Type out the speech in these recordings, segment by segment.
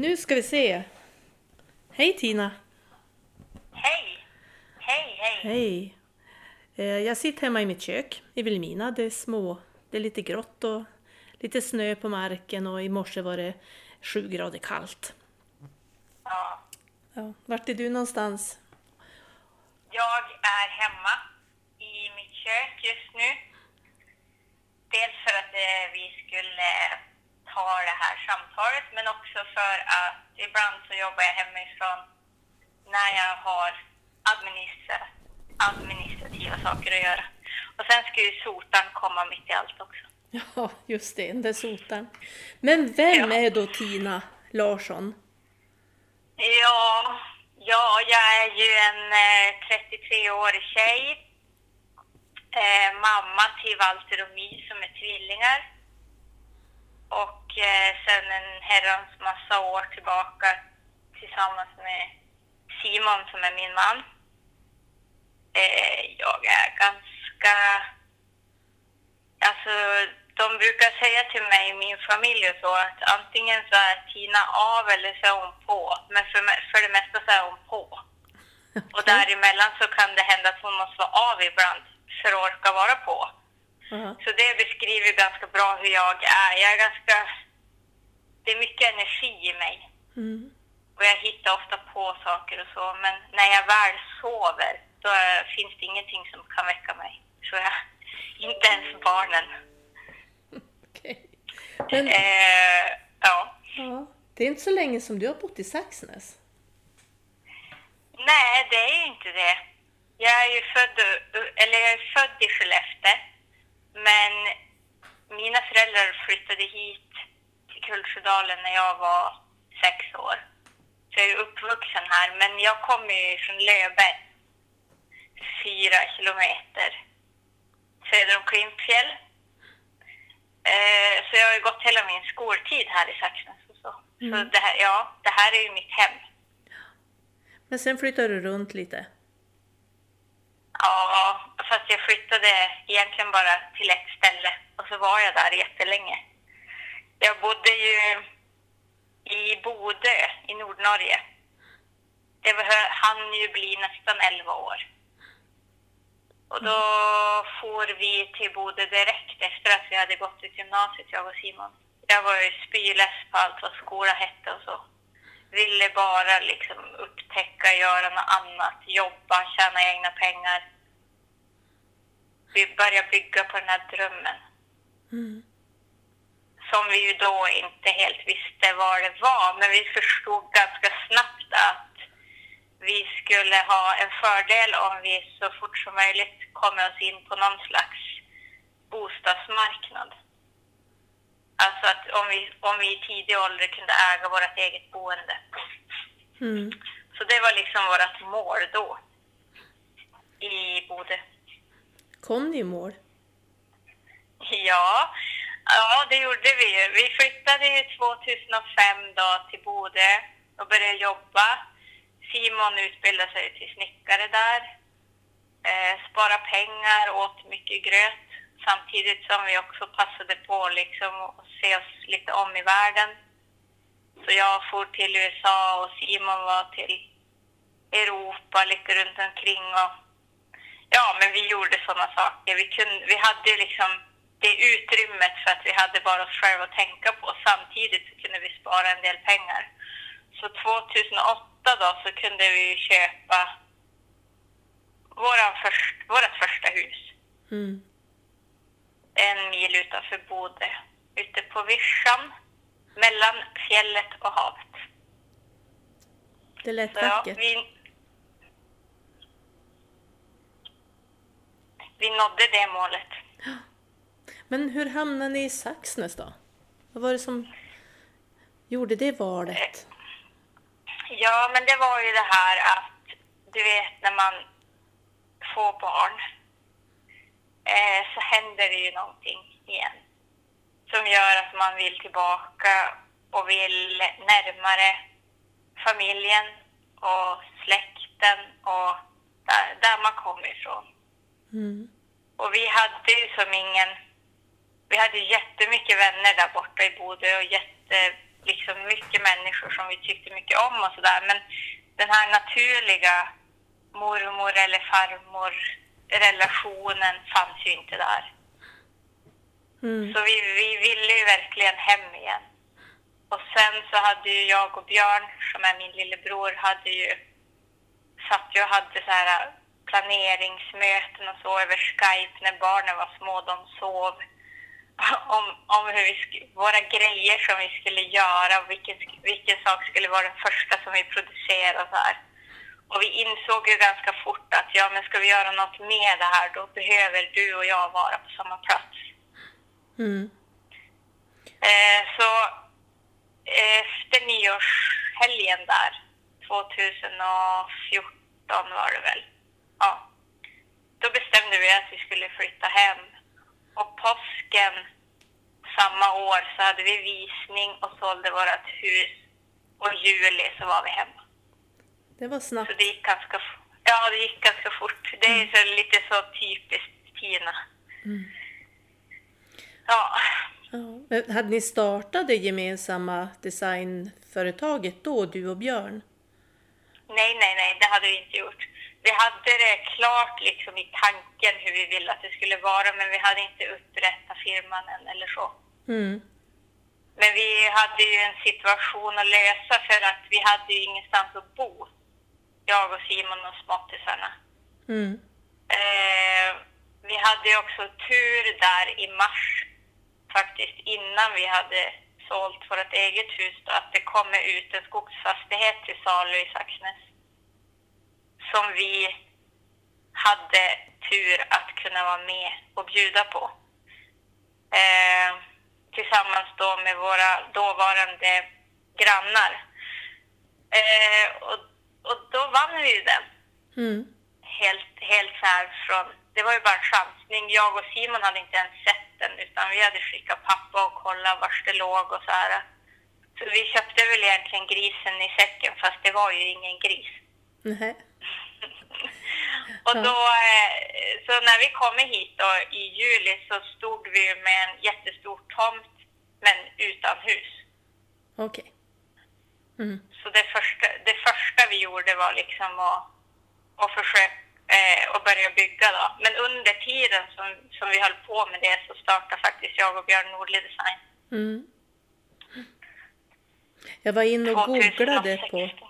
Nu ska vi se. Hej Tina! Hej! Hej, hej! Hej! Eh, Jag sitter hemma i mitt kök i Vilhelmina. Det är små, det är lite grått och lite snö på marken och i morse var det sju grader kallt. Ja. Ja, vart är du någonstans? Jag är hemma i mitt kök just nu. Dels för att eh, vi skulle ta det här samtalet, men också för att ibland så jobbar jag hemifrån när jag har administra administrativa saker att göra. Och sen ska ju sotan komma mitt i allt också. Ja, just det, den där sotaren. Men vem Ja. är då Tina Larsson? Ja, ja jag är ju en eh, 33-årig tjej. Eh, mamma till Walter och My som är tvillingar. Och eh, sen en herrans massa år tillbaka tillsammans med Simon som är min man. Eh, jag är ganska... Alltså, de brukar säga till mig i min familj och så att antingen så är Tina av eller så är hon på. Men för, för det mesta så är hon på. Och däremellan så kan det hända att hon måste vara av ibland för att orka vara på. Aha. Så det beskriver ganska bra hur jag är. Jag är ganska... Det är mycket energi i mig. Mm. Och jag hittar ofta på saker och så. Men när jag väl sover, då är, finns det ingenting som kan väcka mig. Så jag, inte ens barnen. Okej. Men Eh, ja. ja, det är inte så länge som du har bott i Saxnäs. Nej, det är inte det. Jag är ju född, eller jag är född i Skellefteå. Men mina föräldrar flyttade hit till Kultsjödalen när jag var sex år. Så jag är uppvuxen här, men jag kommer ju från Löfberg. Fyra kilometer söder om Klimpfjäll. Eh, så jag har ju gått hela min skoltid här i Saxnäs och så. Så det här, ja, det här är ju mitt hem. Men sen flyttade du runt lite. Ja, fast jag flyttade egentligen bara till ett ställe och så var jag där jättelänge. Jag bodde ju i Bodö i Nordnorge. Det hann ju bli nästan 11 år. Och då for vi till Bodö direkt efter att vi hade gått ut gymnasiet, jag och Simon. Jag var ju spyless på allt vad skola hette och så. Ville bara liksom upptäcka, göra något annat, jobba, tjäna egna pengar. Vi började bygga på den här drömmen. Mm. Som vi ju då inte helt visste vad det var, men vi förstod ganska snabbt att vi skulle ha en fördel om vi så fort som möjligt kommer oss in på någon slags bostadsmarknad. Alltså att om vi, om vi i tidig ålder kunde äga vårt eget boende. Mm. Så det var liksom vårt mål då. I Bodö. Kom ni i mål? Ja, ja det gjorde vi. Vi flyttade 2005 då till Bodö och började jobba. Simon utbildade sig till snickare där. Eh, spara pengar, åt mycket gröt. Samtidigt som vi också passade på liksom att se oss lite om i världen. Så jag for till USA och Simon var till Europa, lite runt omkring och Ja, men vi gjorde sådana saker. Vi, kunde, vi hade liksom det utrymmet för att vi hade bara oss själva att tänka på. Samtidigt så kunde vi spara en del pengar. Så 2008 då så kunde vi köpa våran först, vårat första hus. Mm. En mil utanför Bodö. Ute på Vischan. Mellan fjället och havet. Det lät Så ja, vackert. vi, vi nådde det målet. Men hur hamnade ni i Saxnäs då? Vad var det som gjorde det valet? Ja, men det var ju det här att du vet när man får barn eh, så händer det ju någonting igen som gör att man vill tillbaka och vill närmare familjen och släkten och där, där man kommer ifrån. Mm. Och vi hade ju som ingen... Vi hade jättemycket vänner där borta i Bodö och jätte, liksom mycket människor som vi tyckte mycket om och sådär. Men den här naturliga mormor eller farmor relationen fanns ju inte där. Mm. Så vi, vi ville ju verkligen hem igen. Och sen så hade ju jag och Björn, som är min lillebror, hade ju satt ju och hade så här planeringsmöten och så över Skype när barnen var små. De sov. Om, om hur vi, våra grejer som vi skulle göra och vilken, vilken sak skulle vara den första som vi producerade och så här. Och vi insåg ju ganska fort att ja, men ska vi göra något med det här då behöver du och jag vara på samma plats. Mm. Eh, så efter nyårshelgen där, 2014 var det väl, vi att vi skulle flytta hem. Och påsken samma år så hade vi visning och sålde vårt hus. Och juli så var vi hemma. Det var snabbt. Så det gick ganska, ja, det gick ganska fort. Det är så, lite så typiskt Tina. Mm. Ja. Ja. Men hade ni startat det gemensamma designföretaget då, du och Björn? Nej, nej, nej, det hade vi inte gjort. Vi hade det klart liksom i tanken hur vi ville att det skulle vara, men vi hade inte upprättat firman än eller så. Mm. Men vi hade ju en situation att lösa för att vi hade ju ingenstans att bo. Jag och Simon och småttisarna. Mm. Eh, vi hade ju också tur där i mars, faktiskt innan vi hade sålt vårt eget hus, då, att det kommer ut en skogsfastighet till salu i Saxnäs. Som vi hade tur att kunna vara med och bjuda på. Eh, tillsammans då med våra dåvarande grannar. Eh, och, och då vann vi ju den Mm. helt, helt så här från... Det var ju bara en chansning. Jag och Simon hade inte ens sett den utan vi hade skickat pappa och kollat var det låg och så här. Så vi köpte väl egentligen grisen i säcken fast det var ju ingen gris. Nej. och då, eh, så när vi kommer hit då i juli så stod vi med en jättestor tomt men utan hus. Okej. Mm. Så det första, det första vi gjorde var liksom att, att försöka eh, att börja bygga då. Men under tiden som, som vi höll på med det så startade faktiskt jag och Björn Nordli Design. Mm. Jag var inne och googlade på, 2016. på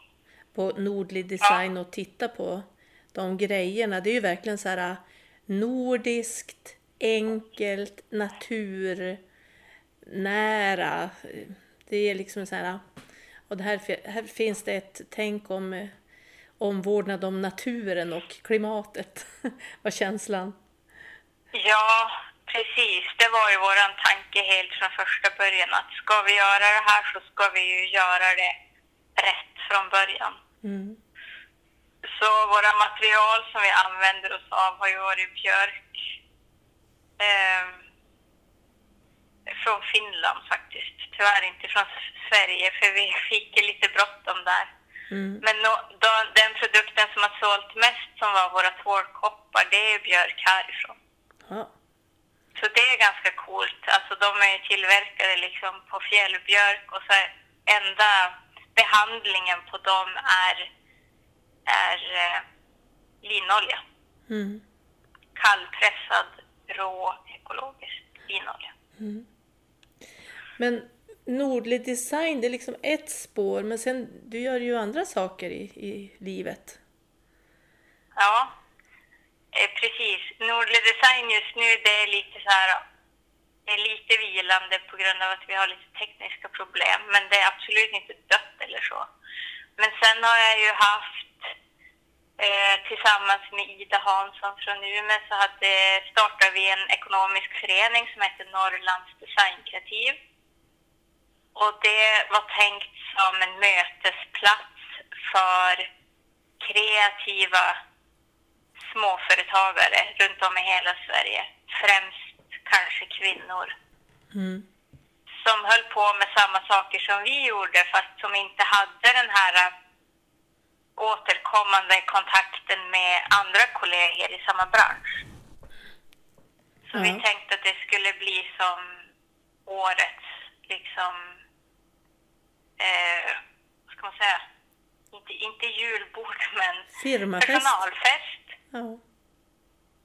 Nordlig Design och tittade på de grejerna. Det är ju verkligen så här nordiskt, enkelt, naturnära. Det är liksom så här... Och det här, här finns det ett tänk om eh, omvårdnad om naturen och klimatet, var känslan. Ja, precis. Det var ju våran tanke helt från första början att ska vi göra det här så ska vi ju göra det rätt från början. Mm. Så våra material som vi använder oss av har ju varit björk eh, från Finland faktiskt. Tyvärr inte från Sverige för vi fick lite bråttom där. Mm. Men nå, då, den produkten som har sålt mest som var våra tvålkoppar det är björk härifrån. Ja. Så det är ganska coolt. Alltså de är tillverkade liksom på fjällbjörk och så enda behandlingen på dem är, är eh, linolja. Mm. Kallpressad, rå, ekologisk linolja. Men Nordlig Design, det är liksom ett spår, men sen du gör ju andra saker i, i livet. Ja, eh, precis. Nordlig Design just nu det är lite så här, det är lite vilande på grund av att vi har lite tekniska problem, men det är absolut inte dött eller så. Men sen har jag ju haft eh, tillsammans med Ida Hansson från Umeå så hade, startade vi en ekonomisk förening som heter Norrlands Designkreativ. Och det var tänkt som en mötesplats för kreativa småföretagare runt om i hela Sverige. Främst kanske kvinnor Mm. som höll på med samma saker som vi gjorde fast som inte hade den här äh, återkommande kontakten med andra kollegor i samma bransch. Så Ja. vi tänkte att det skulle bli som årets liksom eh, vad ska man säga, inte, inte julbord men Firmafest. personalfest. Ja.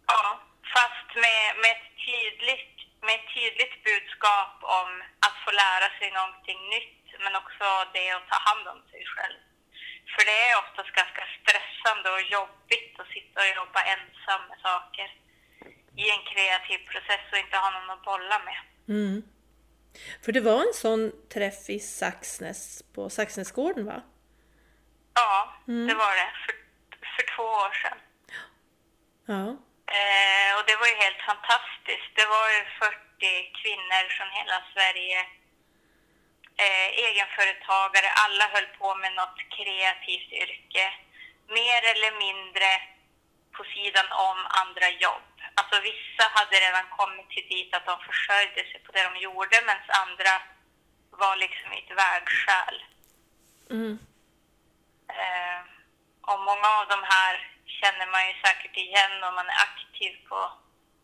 Ja, fast med, med, ett tydligt, med ett tydligt budskap om att få lära sig någonting nytt, men också det att ta hand om sig själv. För det är oftast ganska stressande och jobbigt att sitta och jobba ensam med saker i en kreativ process och inte ha någon att bolla med. Mm. För det var en sån träff i Saxnäs, på Saxnäsgården va? Ja, det var det. För, för två år sedan. Ja. Eh, och det var ju helt fantastiskt. Det var ju 40 kvinnor från hela Sverige. Eh, egenföretagare, alla höll på med något kreativt yrke. Mer eller mindre på sidan om andra jobb. Alltså vissa hade redan kommit till dit att de försörjde sig på det de gjorde medan andra var liksom i ett vägskäl. Mm. Eh, och många av de här känner man ju säkert igen om man är aktiv på,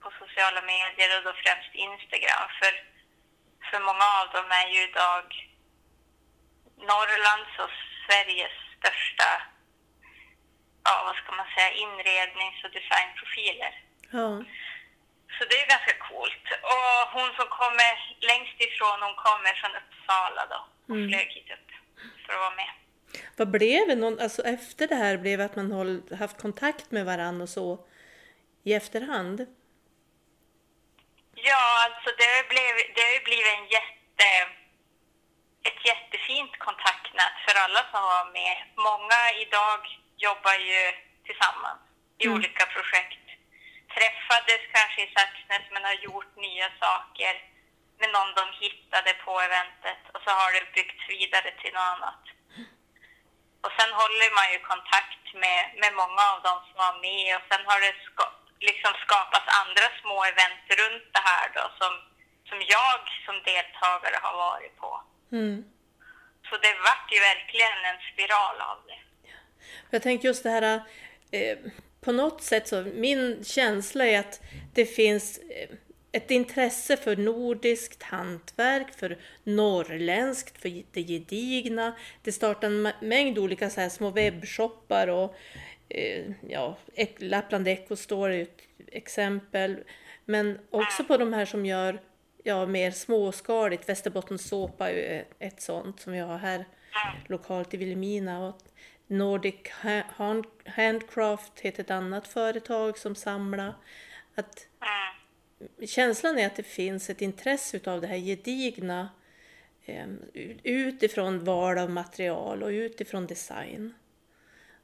på sociala medier och då främst Instagram. För, för många av dem är ju idag Norrlands och Sveriges största, ja vad ska man säga, inrednings och designprofiler. Ja. Så det är ganska coolt. Och hon som kommer längst ifrån, hon kommer från Uppsala då. Och Mm. flög hit upp för att vara med. Vad blev det? Någon, alltså efter det här blev det att man håll, haft kontakt med varandra och så i efterhand? Ja, alltså det, blev, det har ju blivit en jätte, ett jättefint kontaktnät för alla som var med. Många idag jobbar ju tillsammans i Mm. olika projekt. Träffades kanske i Saxnäs men har gjort nya saker med någon de hittade på eventet och så har det byggts vidare till något annat. Och sen håller man ju kontakt med, med många av dem som var med och sen har det ska, liksom skapats andra små event runt det här då som, som jag som deltagare har varit på. Mm. Så det vart ju verkligen en spiral av det. Jag tänkte just det här, eh, på något sätt så, min känsla är att det finns eh, ett intresse för nordiskt hantverk, för norrländskt, för det gedigna. Det startar en mängd olika så här små webbshoppar och eh, ja, Lappland Eco Store är ett exempel. Men också på de här som gör ja, mer småskaligt. Västerbottens såpa är e- ett sånt som vi har här lokalt i Vilhelmina. Och Nordic Handcraft heter ett annat företag som samlar. Att känslan är att det finns ett intresse utav det här gedigna eh, utifrån val av material och utifrån design.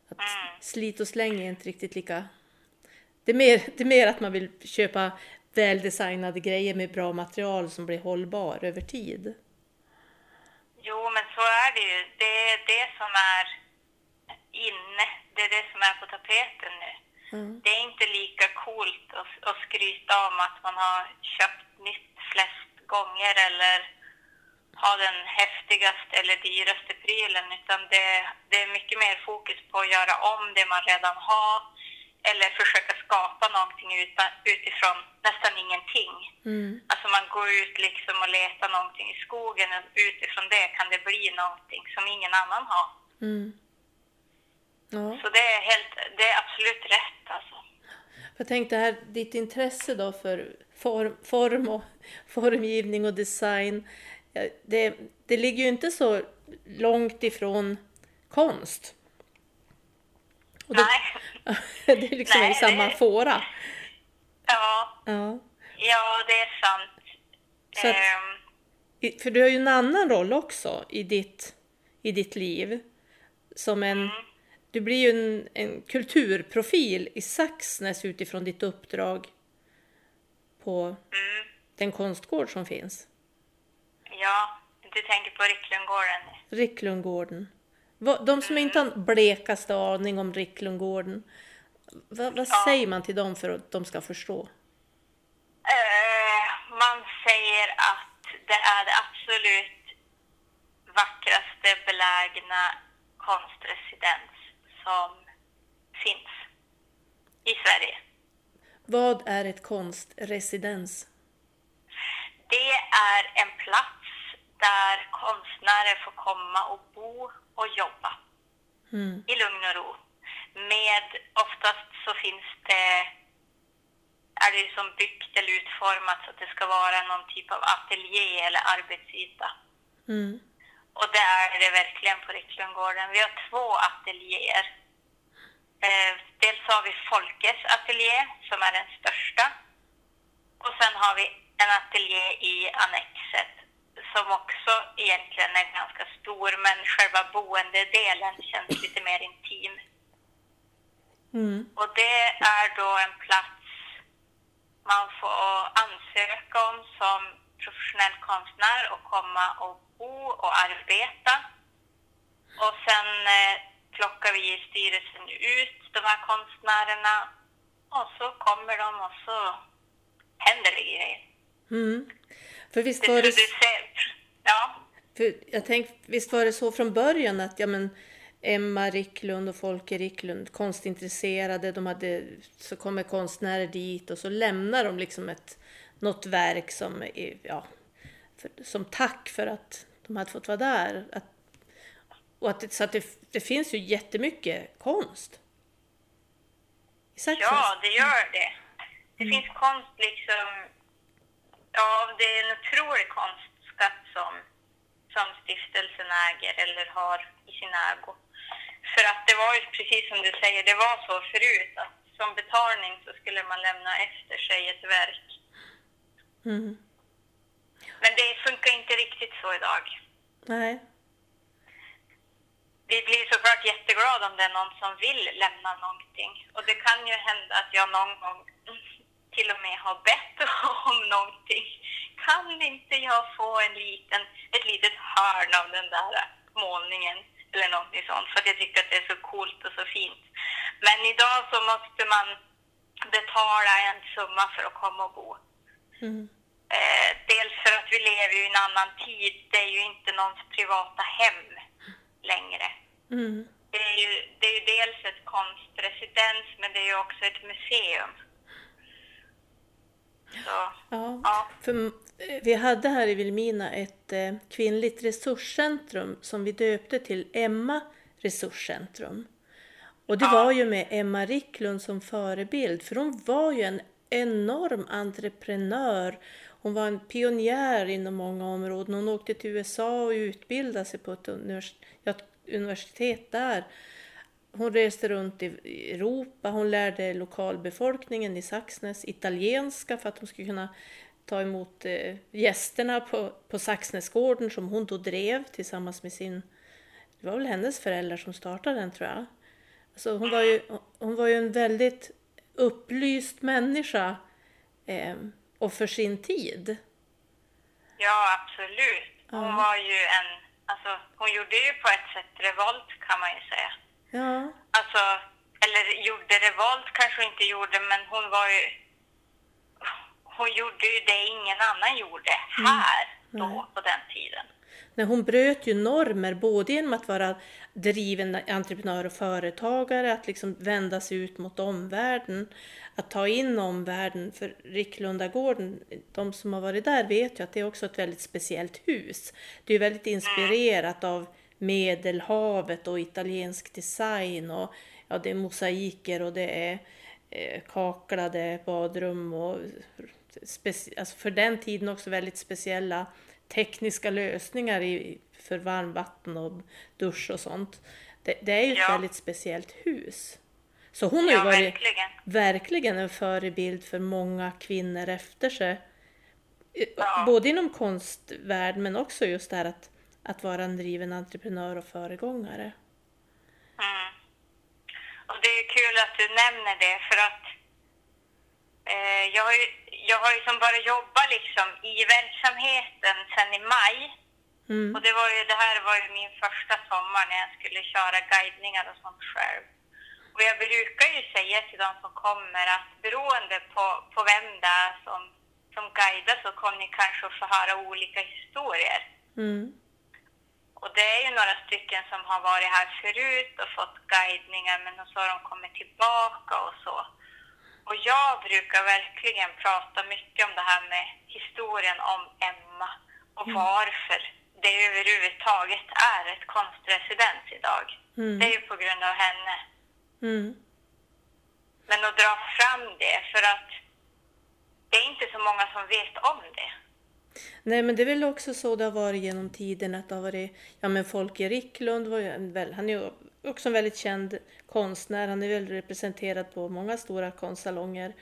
Att slit och släng är inte riktigt lika... Det är, mer, det är mer att man vill köpa väldesignade grejer med bra material som blir hållbar över tid. Jo, men så är det ju. Det är det som är inne. Det är det som är på tapeten nu. Mm. Det är inte lika coolt att, att skryta om att man har köpt nytt flest gånger eller ha den häftigaste eller dyraste prylen utan det, det är mycket mer fokus på att göra om det man redan har eller försöka skapa någonting utan, utifrån nästan ingenting. Mm. Alltså man går ut liksom och letar någonting i skogen och utifrån det kan det bli någonting som ingen annan har. Mm. Ja. Så det är, helt, det är absolut rätt alltså. Jag tänkte här, ditt intresse då för form, form och formgivning och design. Det, det ligger ju inte så långt ifrån konst. Och det, Nej. det är liksom Nej, i samma det- fåra. Ja, Ja. ja det är sant. Så att- Ehm, För du har ju en annan roll också i ditt, i ditt liv. Som en, du blir ju en, en kulturprofil i Saxnäs utifrån ditt uppdrag på mm, den konstgård som finns. ja, du tänker på Ricklundgården. Ricklundgården. De som inte har en blekaste aning om Ricklundgården, vad, vad Ja. säger man till dem för att de ska förstå? Eh, man säger att det är det absolut vackraste belägna konstresidens som finns i Sverige. Vad är ett konstresidens? Det är en plats där konstnärer får komma och bo och jobba Mm. i lugn och ro. Med, oftast så finns det, är det som byggt eller utformat så att det ska vara någon typ av ateljé eller arbetsyta. Mm. Och det är det verkligen på Ricklundgården. Vi har två ateljéer. Eh, dels har vi Folkes ateljé som är den största. Och sen har vi en ateljé i annexet som också egentligen är ganska stor men själva boendedelen känns lite mer intim. Mm. Och det är då en plats man får ansöka om som professionell konstnär och komma och bo och arbeta. Och sen eh, plockar vi i styrelsen ut de här konstnärerna och så kommer de och så händer det grejer. Mm. För visst Det var det, producerar... Ja. för jag tänkte, visst var det så från början att ja, men Emma Ricklund och Folke Ricklund, konstintresserade, de hade, så kommer konstnärer dit och så lämnar de liksom ett, något verk som, ja, för, som tack för att de hade fått vara där. Att, och att det, så att det, det finns ju jättemycket konst. I. Ja, det gör det. Det Mm. finns konst liksom... Ja, det är en otrolig konstskatt som, som stiftelsen äger eller har i sin ägo. För att det var ju precis som du säger, det var så förut att som betalning så skulle man lämna efter sig ett verk. Mm. Men det funkar inte riktigt så idag. Nej. Vi blir såklart jätteglada om det är någon som vill lämna någonting. Och det kan ju hända att jag någon gång till och med har bett om någonting. Kan inte jag få en liten, ett litet hörn av den där målningen eller någonting sånt för att jag tycker att det är så coolt och så fint. Men idag så måste man betala en summa för att komma och bo. Mm. Eh, dels för att vi lever ju i en annan tid. Det är ju inte någons privata hem längre. Mm. Det är ju, det är ju dels ett konstresidens men det är ju också ett museum. Så, Ja, ja. för eh, vi hade här i Vilmina ett eh, kvinnligt resurscentrum som vi döpte till Emma resurscentrum. Och det Ja. var ju med Emma Ricklund som förebild, för hon var ju en enorm entreprenör. Hon var en pionjär inom många områden. Hon åkte till USA och utbildade sig på ett universitet där. Hon reste runt i Europa, hon lärde lokalbefolkningen i Saxnäs italienska för att hon skulle kunna ta emot eh, gästerna på, på Saxnäsgården som hon då drev tillsammans med sin, det var väl hennes föräldrar som startade den tror jag. Alltså hon, var ju, hon var ju en väldigt upplyst människa eh, och för sin tid. ja, absolut. Hon var ju en... Alltså, hon gjorde ju på ett sätt revolt kan man ju säga. Ja, Alltså, eller gjorde revolt kanske hon inte gjorde, men hon var ju... Hon gjorde ju det ingen annan gjorde här då, Nej. på den tiden. Nej, hon bröt ju normer både genom att vara driven entreprenör och företagare, att liksom vända sig ut mot omvärlden, att ta in omvärlden. För Ricklundagården, de som har varit där vet ju att det är också ett väldigt speciellt hus. Det är väldigt inspirerat av Medelhavet och italiensk design och ja, det är mosaiker och det är eh, kaklade badrum och alltså för den tiden också väldigt speciella tekniska lösningar i, för varmvatten och dusch och sånt. Det, det är ju ett Ja. väldigt speciellt hus. Så hon har ju Ja, varit verkligen. verkligen en förebild för många kvinnor efter sig. Ja. Både inom konstvärld men också just det här att, att vara en driven entreprenör och föregångare. Mm. Och det är kul att du nämner det för att eh, jag, har ju, jag har ju som bara jobbat liksom i verksamheten sedan i maj. Mm. Och det var ju, det här var ju min första sommar när jag skulle köra guidningar och sånt själv. Och jag brukar ju säga till de som kommer att beroende på, på vem det är som, som guidar så kommer ni kanske att få höra olika historier. Mm. Och det är ju några stycken som har varit här förut och fått guidningar men så har de kommit tillbaka och så. Och jag brukar verkligen prata mycket om det här med historien om Emma och varför det överhuvudtaget är ett konstresidens idag. Mm. Det är ju på grund av henne. Mm. Men att dra fram det för att det är inte så många som vet om det. Nej, men det är väl också så det har varit genom tiden att det har varit, ja men Folke Ricklund var ju en han är ju också en väldigt känd konstnär, han är väl representerad på många stora konstsalonger,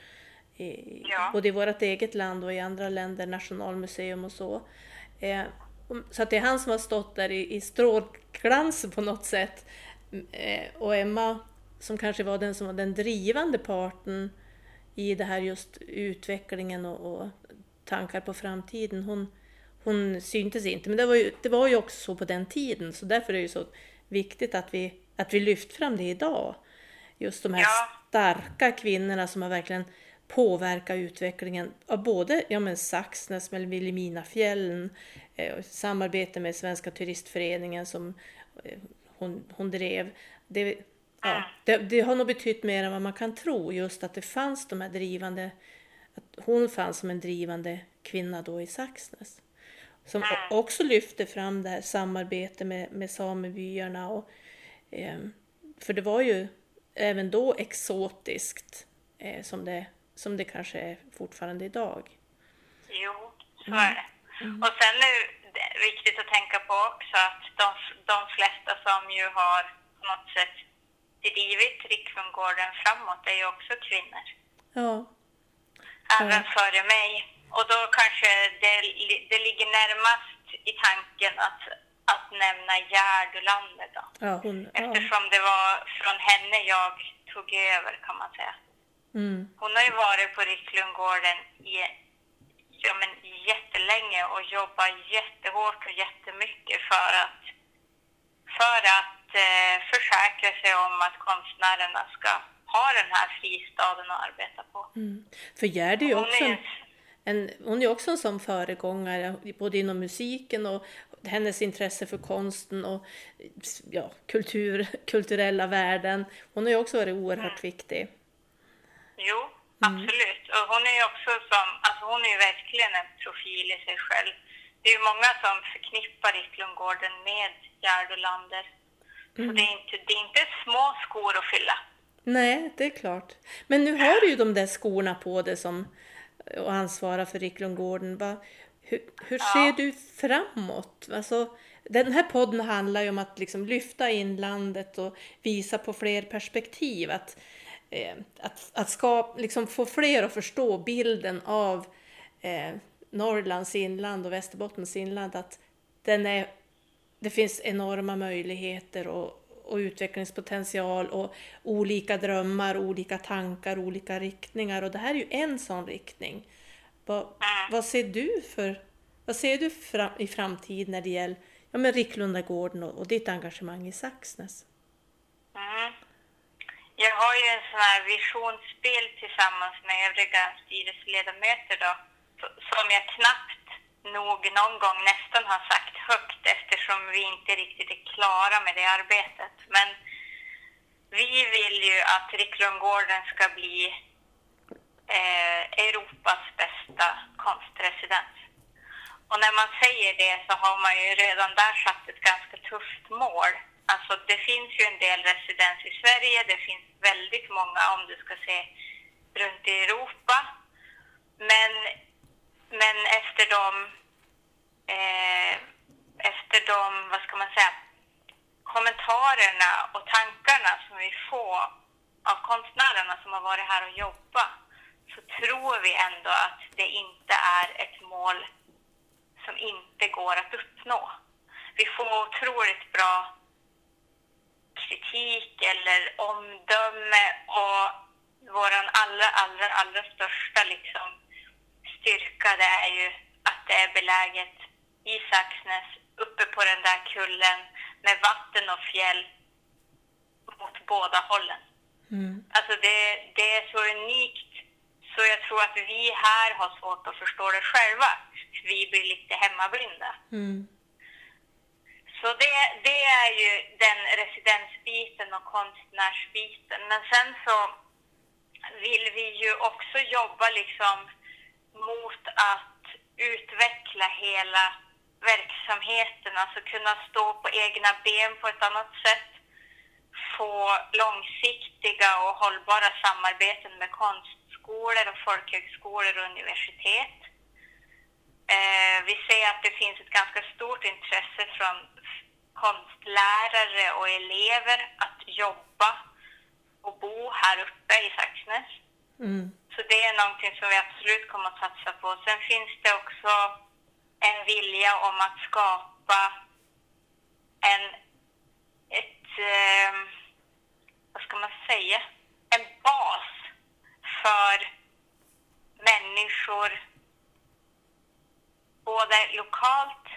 i, Ja. både i vårt eget land och i andra länder, Nationalmuseum och så. Eh, så att det är han som har stått där i, i strålglans på något sätt. Eh, och Emma, som kanske var den som var den drivande parten i det här just utvecklingen och, och tankar på framtiden. Hon, hon syntes inte, men det var, ju, det var ju också så på den tiden, så därför är det ju så viktigt att vi, att vi lyft fram det idag. Just de här Ja. starka kvinnorna som har verkligen påverkat utvecklingen av både ja, men Saxnäs med Vilhelminafjällen, eh, och samarbete med Svenska turistföreningen som eh, hon, hon drev. Det, ja, det, det har nog betytt mer än vad man kan tro, just att det fanns de här drivande, att hon fanns som en drivande kvinna då i Saxnäs. Som också lyfte fram det här samarbetet med, med samebyarna. Och, ehm, för det var ju även då exotiskt eh, som, det, som det kanske är fortfarande idag. Jo, så är det. Och sen är det viktigt att tänka på också att de, de flesta som ju har på något sätt drivit Rikslundgården framåt är ju också kvinnor. Ja, Även före mig. Och då kanske det, det ligger närmast i tanken att, att nämna Gerd Olander då. ja, hon, ja. Eftersom det var från henne jag tog över kan man säga. Mm, Hon har ju varit på Rikslundgården i ja, men jättelänge och jobbat jättehårt och jättemycket för att, för att eh, försäkra sig om att konstnärerna ska ha den här fristaden att arbeta på. mm. För Gerd är ju också en, en, hon är också en sån föregångare, både inom musiken och hennes intresse för konsten och ja, kultur, kulturella värden. Hon har ju också varit oerhört viktig. jo, absolut. Och hon är ju också som, alltså hon är ju verkligen en profil i sig själv. Det är ju många som förknippar Rikslundgården med Gerd Olander. Så det är, inte, det är inte små skor att fylla. Nej, det är klart. Men nu har du ju de där skorna på dig som och ansvarar för Ricklundgården. Va, hur hur ser du framåt? Alltså, den här podden handlar ju om att liksom lyfta in landet och visa på fler perspektiv. Att, eh, att, att ska, liksom få fler att förstå bilden av eh, Norrlands inland och Västerbottens inland. Att den är, det finns enorma möjligheter och, och utvecklingspotential och olika drömmar, olika tankar, olika riktningar. Och det här är ju en sån riktning. Vad, vad ser du för vad ser du fram, i framtiden när det gäller ja, men Ricklundagården och, och ditt engagemang i Saxnäs? Mm. Jag har ju en sån här visionsbild tillsammans med övriga styrelseledamöter då, som jag knappt nog någon gång nästan har sagt högt eftersom vi inte riktigt är klara med det arbetet. Men vi vill ju att Ricklundgården ska bli eh, Europas bästa konstresidens. Och när man säger det så har man ju redan där satt ett ganska tufft mål. Alltså det finns ju en del residens i Sverige, det finns väldigt många om du ska se runt i Europa. Men, men efter de, eh, efter de, vad ska man säga, kommentarerna och tankarna som vi får av konstnärerna som har varit här och jobbat så tror vi ändå att det inte är ett mål som inte går att uppnå. Vi får otroligt bra kritik eller omdöme och vår allra, allra, allra största liksom, styrka det är ju att det är beläget i Saxnäs, uppe på den där kullen med vatten och fjäll mot båda hållen. Mm. Alltså det, det är så unikt så jag tror att vi här har svårt att förstå det själva. Vi blir lite hemmablinda. Mm. Så det, det är ju den residensbiten och konstnärsbiten. Men sen så vill vi ju också jobba liksom mot att utveckla hela verksamheten, alltså kunna stå på egna ben på ett annat sätt, få långsiktiga och hållbara samarbeten med konstskolor och folkhögskolor och universitet. Eh, vi ser att det finns ett ganska stort intresse från konstlärare och elever att jobba och bo här uppe i Saxnäs. Mm. Så det är någonting som vi absolut kommer att satsa på. Sen finns det också en vilja om att skapa en, ett, eh, vad ska man säga, en bas för människor både lokalt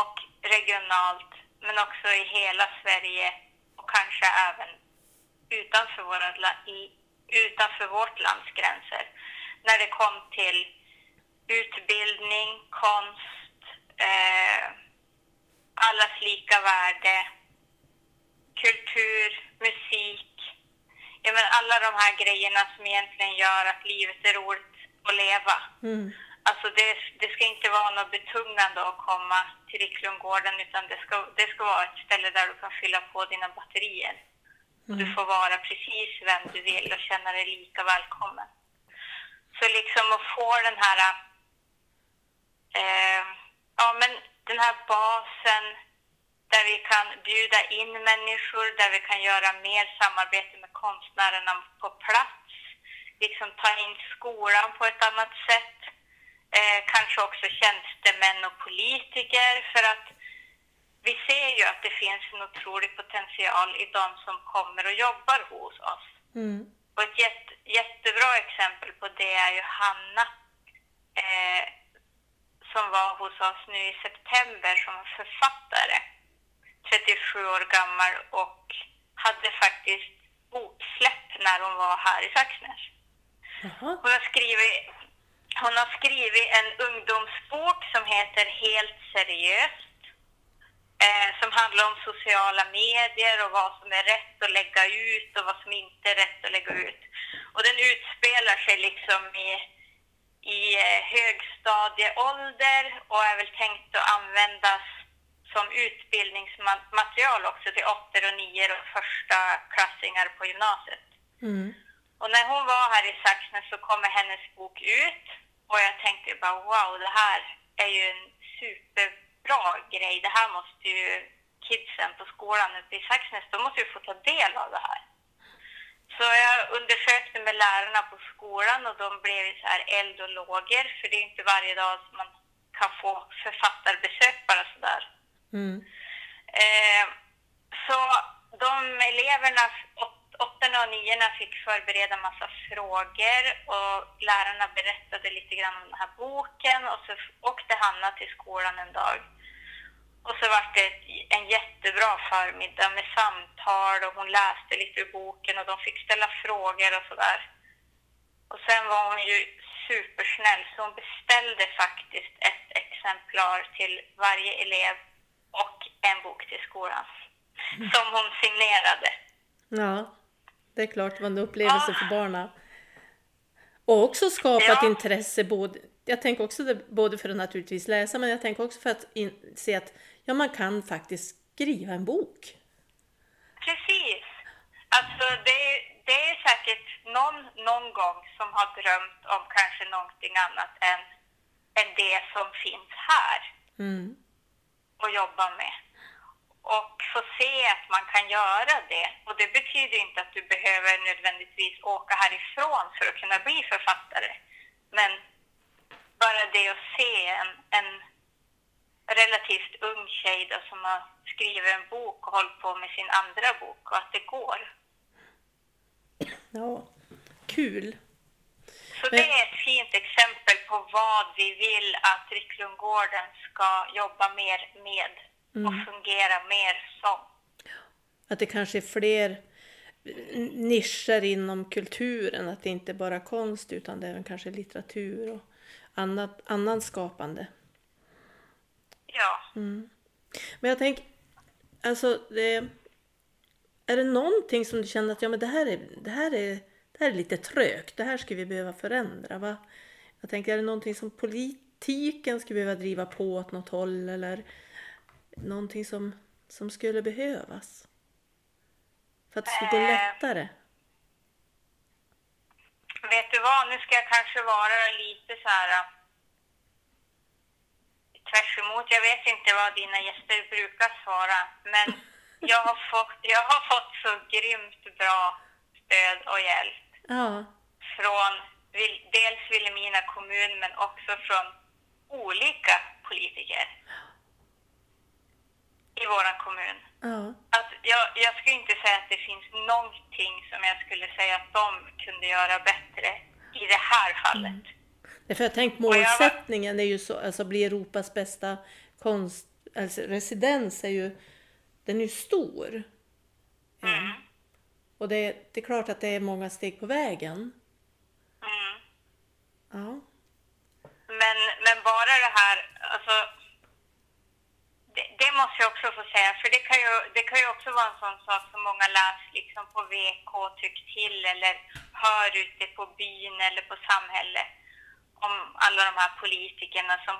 och regionalt men också i hela Sverige och kanske även utanför, våra, utanför vårt lands gränser. När det kom till utbildning, konst, eh, allas lika värde, kultur, musik. Ja, men alla de här grejerna som egentligen gör att livet är roligt att leva. Mm. Alltså det, det ska inte vara något betungande att komma till Ricklundgården utan det ska, det ska vara ett ställe där du kan fylla på dina batterier. Och du får vara precis vem du vill och känna dig lika välkommen. Så liksom att få den här, eh, ja men den här basen där vi kan bjuda in människor, där vi kan göra mer samarbete med konstnärerna på plats, liksom ta in skolan på ett annat sätt eh, kanske också tjänstemän och politiker för att vi ser ju att det finns en otrolig potential i de som kommer och jobbar hos oss. Mm. Och ett jätte, jättebra exempel på det är ju Hanna eh, som var hos oss nu i september som författare, 37 år gammal och hade faktiskt boksläpp när hon var här i Saxnäs. Hon har skrivit hon har skrivit en ungdomsbok som heter Helt seriöst. Eh, som handlar om sociala medier och vad som är rätt att lägga ut och vad som inte är rätt att lägga ut. Och den utspelar sig liksom i, i eh, högstadieålder och är väl tänkt att användas som utbildningsmaterial också till åttor och nior och första klassingar på gymnasiet. Mm. Och när hon var här i Saxnäs så kommer hennes bok ut och jag tänkte bara wow, det här är ju en superbra grej. Det här måste ju kidsen på skolan uppe i Saxnäs, de måste ju få ta del av det här. Så jag undersökte med lärarna på skolan och de blev så här eld och lågor, för det är inte varje dag som man kan få författarbesök bara sådär. Mm. Eh, så de eleverna, åt- åttorna och niorna, fick förbereda massa frågor och lärarna berättade lite grann om den här boken och så åkte Hanna till skolan en dag. Och så var det en jättebra förmiddag med samtal och hon läste lite ur boken och de fick ställa frågor och sådär. Och sen var hon ju supersnäll så hon beställde faktiskt ett exemplar till varje elev och en bok till skolan. Som hon signerade. Ja, det är klart det var en upplevelse Ja. för barnen. Och också skapat Ja. intresse både, jag tänker också det, både för att naturligtvis läsa men jag tänker också för att in, se att ja, man kan faktiskt skriva en bok. Precis. Alltså det, det är säkert någon, någon gång som har drömt om kanske någonting annat än, än det som finns här Mm. och jobba med. Och få se att man kan göra det. Och det betyder inte att du behöver nödvändigtvis åka härifrån för att kunna bli författare. Men bara det att se en, en relativt ung tjej då, som har skrivit en bok och hållit på med sin andra bok och att det går. Ja, kul. Så det är ett fint exempel på vad vi vill att Ricklundgården ska jobba mer med och fungera mer som. Att det kanske är fler nischer inom kulturen, att det inte är bara konst utan det är även kanske litteratur och annat, annan skapande. Ja. Men jag tänker, alltså det, är det någonting som du känner att ja, men det, här är, det, här är, det här är lite trögt, det här skulle vi behöva förändra? Va? Jag tänker, är det någonting som politiken skulle behöva driva på åt något håll eller någonting som, som skulle behövas? För att det skulle gå Eh. lättare? Vet du vad, nu ska jag kanske vara lite så här äh, tvärs emot. Jag vet inte vad dina gäster brukar svara, men jag har fått, jag har fått så grymt bra stöd och hjälp. Ja, från dels Vilhelmina kommun, men också från olika politiker i vår kommun. ja, Att jag, jag skulle inte säga att det finns någonting som jag skulle säga att de kunde göra bättre i det här fallet. Därför jag tänkt jag var- målsättningen är ju så, alltså bli Europas bästa konst, alltså residens är ju, den är ju stor. Mm. Och det, det är klart att det är många steg på vägen. Mm. Ja, Men, men bara det här, alltså, måste jag också få säga, för det kan, ju, det kan ju också vara en sån sak som många läser liksom på VK tyckt till eller hör ute på byn eller på samhället om alla de här politikerna som,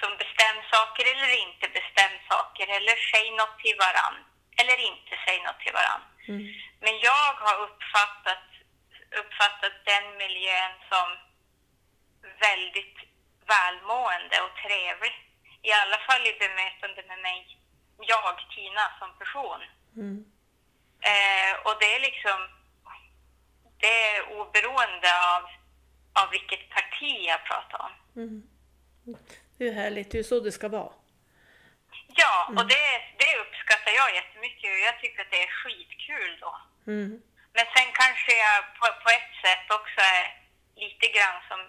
som bestämmer saker eller inte bestämmer saker eller säger något till varann eller inte säger något till varann. mm. Men jag har uppfattat, uppfattat den miljön som väldigt välmående och trevlig. I alla fall i bemötande med mig, jag, Tina, som person. Mm. Eh, och det är liksom, det är oberoende av, av vilket parti jag pratar om. Mm. Det är härligt, det är så det ska vara. Ja, och det, det uppskattar jag jättemycket och jag tycker att det är skitkul då. Mm. Men sen kanske jag på, på ett sätt också är lite grann som,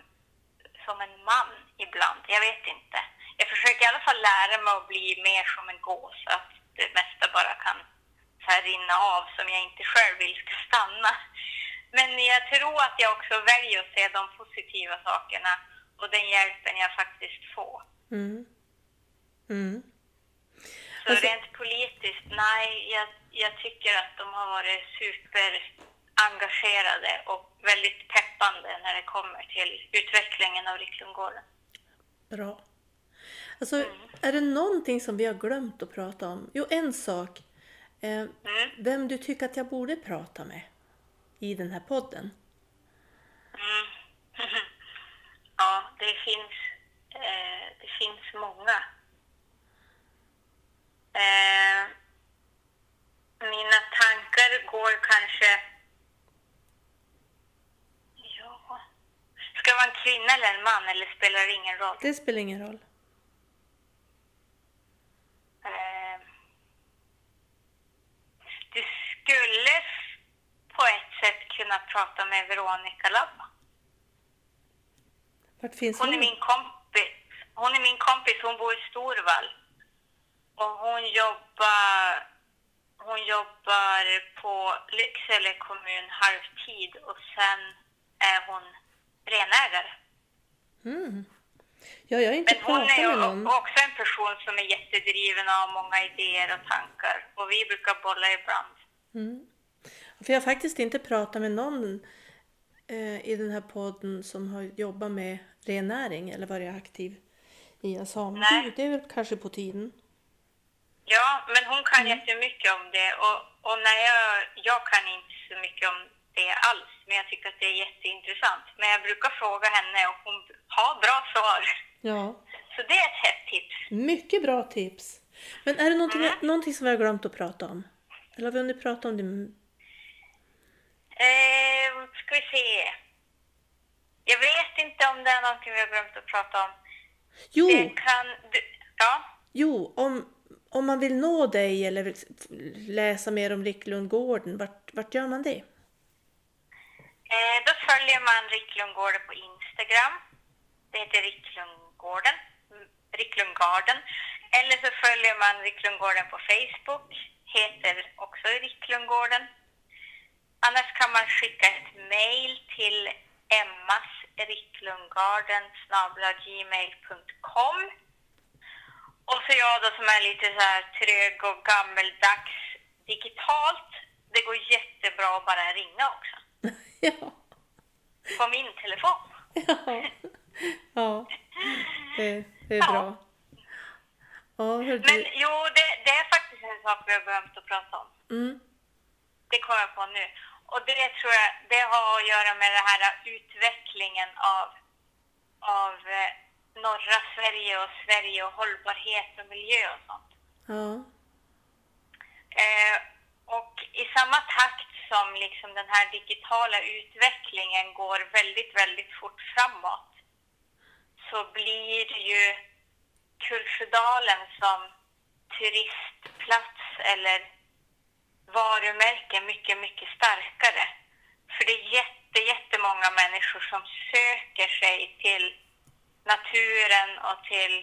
som en man ibland. Jag vet inte. Jag försöker i alla fall lära mig att bli mer som en gås. Att det mesta bara kan så här rinna av som jag inte själv vill ska stanna. Men jag tror att jag också väljer att se de positiva sakerna och den hjälpen jag faktiskt får. Mm. Mm. Så Alltså- rent politiskt, nej, jag, jag tycker att de har varit superengagerade och väldigt peppande när det kommer till utvecklingen av Ricklundgården. Bra. Alltså, är det någonting som vi har glömt att prata om? Jo, en sak. Eh, Mm. vem du tycker att jag borde prata med i den här podden? Mm. ja, det finns, eh, det finns många. Eh, mina tankar går kanske... Ja... Ska det vara en kvinna eller en man eller spelar det ingen roll? Det spelar ingen roll. Eh, Du skulle på ett sätt kunna prata med Veronica Labba. Vart finns Hon är hon? min kompis. Hon är min kompis, hon bor i Storvall. Och hon jobbar, hon jobbar på Lycksele kommun halvtid och sen är hon renägare. Mm. Ja, jag har inte Men hon är med någon. också en person som är jättedriven av många idéer och tankar. Och vi brukar bolla ibland. Mm. För jag har faktiskt inte pratat med någon eh, i den här podden som har jobbat med rennäring eller varit aktiv i en sameby. Det är väl kanske på tiden. Ja, men hon kan Mm. jättemycket om det. Och, och när jag, jag kan inte så mycket om det alls, men jag tycker att det är jätteintressant. Men jag brukar fråga henne och hon har bra svar. Ja, Så det är ett hett tips. mycket bra tips. Men är det någonting, Mm. någonting som vi har glömt att prata om? Eller har vi hunnit prata om det? Eh, ska vi se. Jag vet inte om det är någonting vi har glömt att prata om. Jo, Det kan... Du, ja. jo om, om man vill nå dig eller vill läsa mer om Ricklundgården, vart, vart gör man det? Eh, då följer man Ricklundgården på Instagram. Det heter Ricklundgården. Ricklundgarden. Eller så följer man Ricklundgården på Facebook. Heter också Ricklundgården. Annars kan man skicka ett mail till emmasricklundgarden gmail.com Och så jag då som är lite så här trög och gammeldags digitalt. Det går jättebra att bara ringa också ja. på min telefon. ja. Ja. Det, det är Ja. bra. Ja, Men jo, det, det är faktiskt sak vi har glömt att prata om. Mm. Det kommer jag på nu. Och det tror jag, det har att göra med den här utvecklingen av, av eh, norra Sverige och Sverige och hållbarhet och miljö och sånt. Ja. Eh, och i samma takt som liksom den här digitala utvecklingen går väldigt, väldigt fort framåt så blir ju Kulsjödalen som turistplats eller varumärke mycket, mycket starkare. För det är jätte, jättemånga människor som söker sig till naturen och till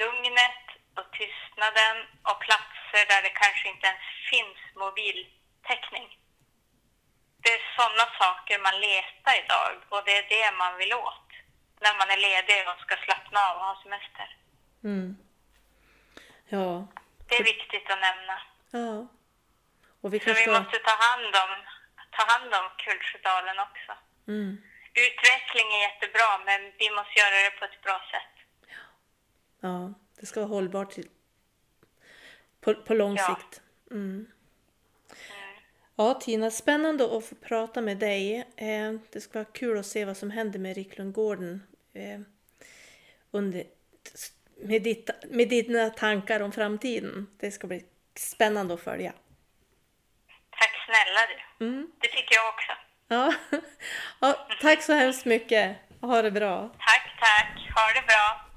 lugnet och tystnaden och platser där det kanske inte ens finns mobiltäckning. Det är sådana saker man letar idag och det är det man vill åt när man är ledig och ska slappna av och ha semester. Mm. Ja. Det är viktigt att nämna. Ja. Och vi Så vi måste ta hand om, ta hand om Kulsjödalen också. Mm. Utveckling är jättebra, men vi måste göra det på ett bra sätt. Ja, det ska vara hållbart till... på, på lång Ja. sikt. Mm. Ja, Tina, spännande att få prata med dig. Eh, det ska vara kul att se vad som händer med Ricklundgården eh, under, med, ditt, med dina tankar om framtiden. Det ska bli spännande att följa. Tack snälla du. Mm. Det tycker jag också. Ja. ja, tack så hemskt mycket. Ha det bra. Tack, tack. Ha det bra.